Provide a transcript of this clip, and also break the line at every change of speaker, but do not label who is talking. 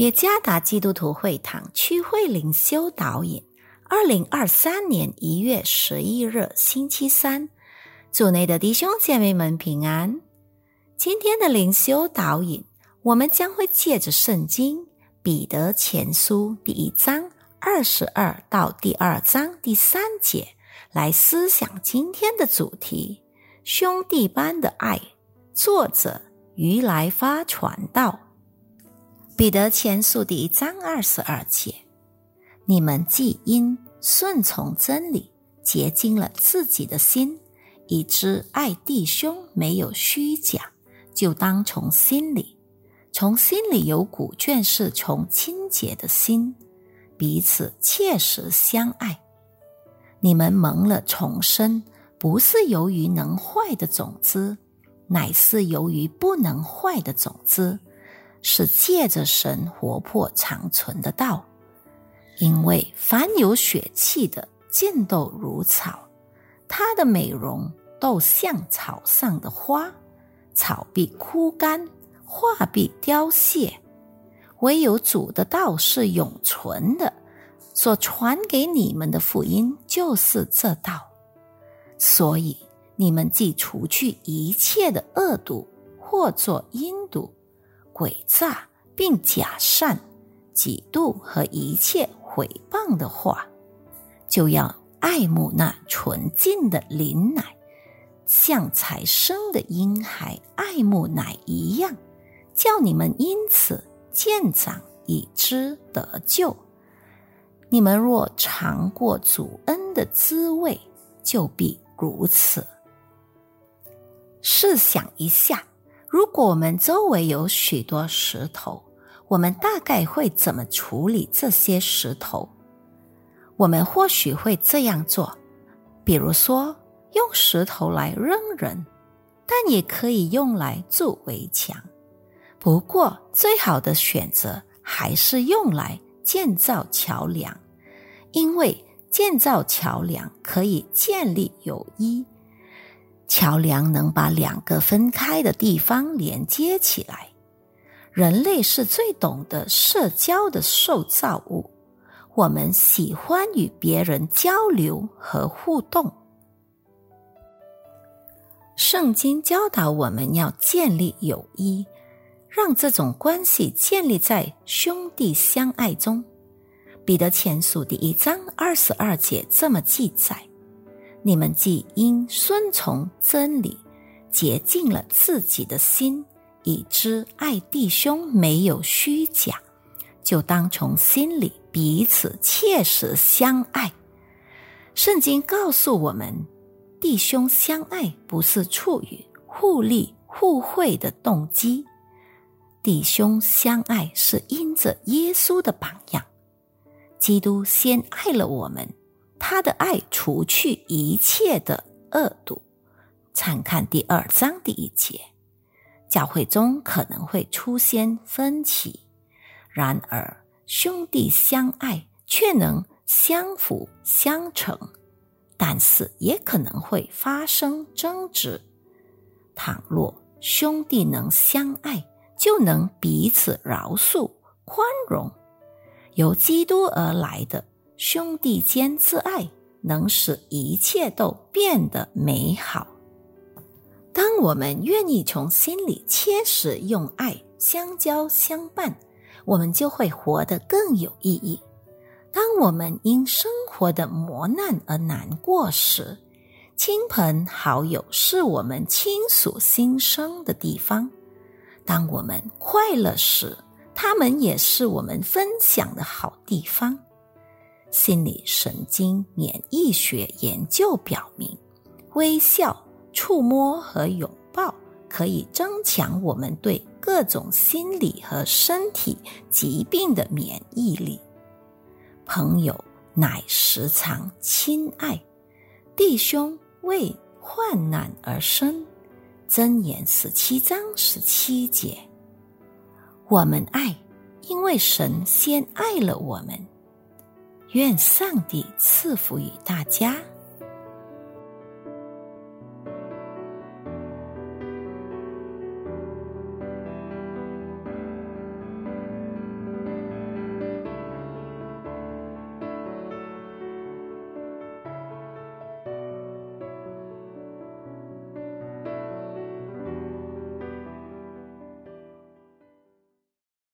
耶加达基督徒会堂区会灵修导引，二零二三年一月十一日星期三，主内的弟兄姐妹们平安。今天的灵修导引，我们将会借着圣经彼得前书第一章二十二到第二章第三节来思想今天的主题：兄弟般的爱。作者于来发传道。彼得前书第一章二十二节：你们既因顺从真理，洁净了自己的心，以知爱弟兄没有虚假，就当从心里，从心里有古卷，是从清洁的心，彼此切实相爱。你们蒙了重生，不是由于能坏的种子，乃是由于不能坏的种子。是借着神活泼长存的道，因为凡有血气的见斗如草，它的美容都像草上的花，草必枯干，花必凋谢。唯有主的道是永存的，所传给你们的福音就是这道。所以你们既除去一切的恶毒，或作阴毒。诡诈，并假善、嫉妒和一切毁谤的话，就要爱慕那纯净的灵奶，像才生的婴孩爱慕奶一样，叫你们因此渐长，以知得救。你们若尝过主恩的滋味，就必如此。试想一下。如果我们周围有许多石头，我们大概会怎么处理这些石头？我们或许会这样做，比如说用石头来扔人，但也可以用来筑围墙。不过，最好的选择还是用来建造桥梁，因为建造桥梁可以建立友谊。桥梁能把两个分开的地方连接起来。人类是最懂得社交的受造物，我们喜欢与别人交流和互动。圣经教导我们要建立友谊，让这种关系建立在兄弟相爱中。彼得前书第一章二十二节这么记载。你们既因顺从真理，洁净了自己的心，以知爱弟兄没有虚假，就当从心里彼此切实相爱。圣经告诉我们，弟兄相爱不是出于互利互惠的动机，弟兄相爱是因着耶稣的榜样，基督先爱了我们。他的爱除去一切的恶毒。参看第二章第一节。教会中可能会出现分歧，然而兄弟相爱却能相辅相成。但是也可能会发生争执。倘若兄弟能相爱，就能彼此饶恕、宽容，由基督而来的。兄弟间之爱能使一切都变得美好。当我们愿意从心里切实用爱相交相伴，我们就会活得更有意义。当我们因生活的磨难而难过时，亲朋好友是我们倾诉心声的地方；当我们快乐时，他们也是我们分享的好地方。心理神经免疫学研究表明，微笑、触摸和拥抱可以增强我们对各种心理和身体疾病的免疫力。朋友乃时常亲爱，弟兄为患难而生。箴言十七章十七节，我们爱，因为神先爱了我们。愿上帝赐福于大家。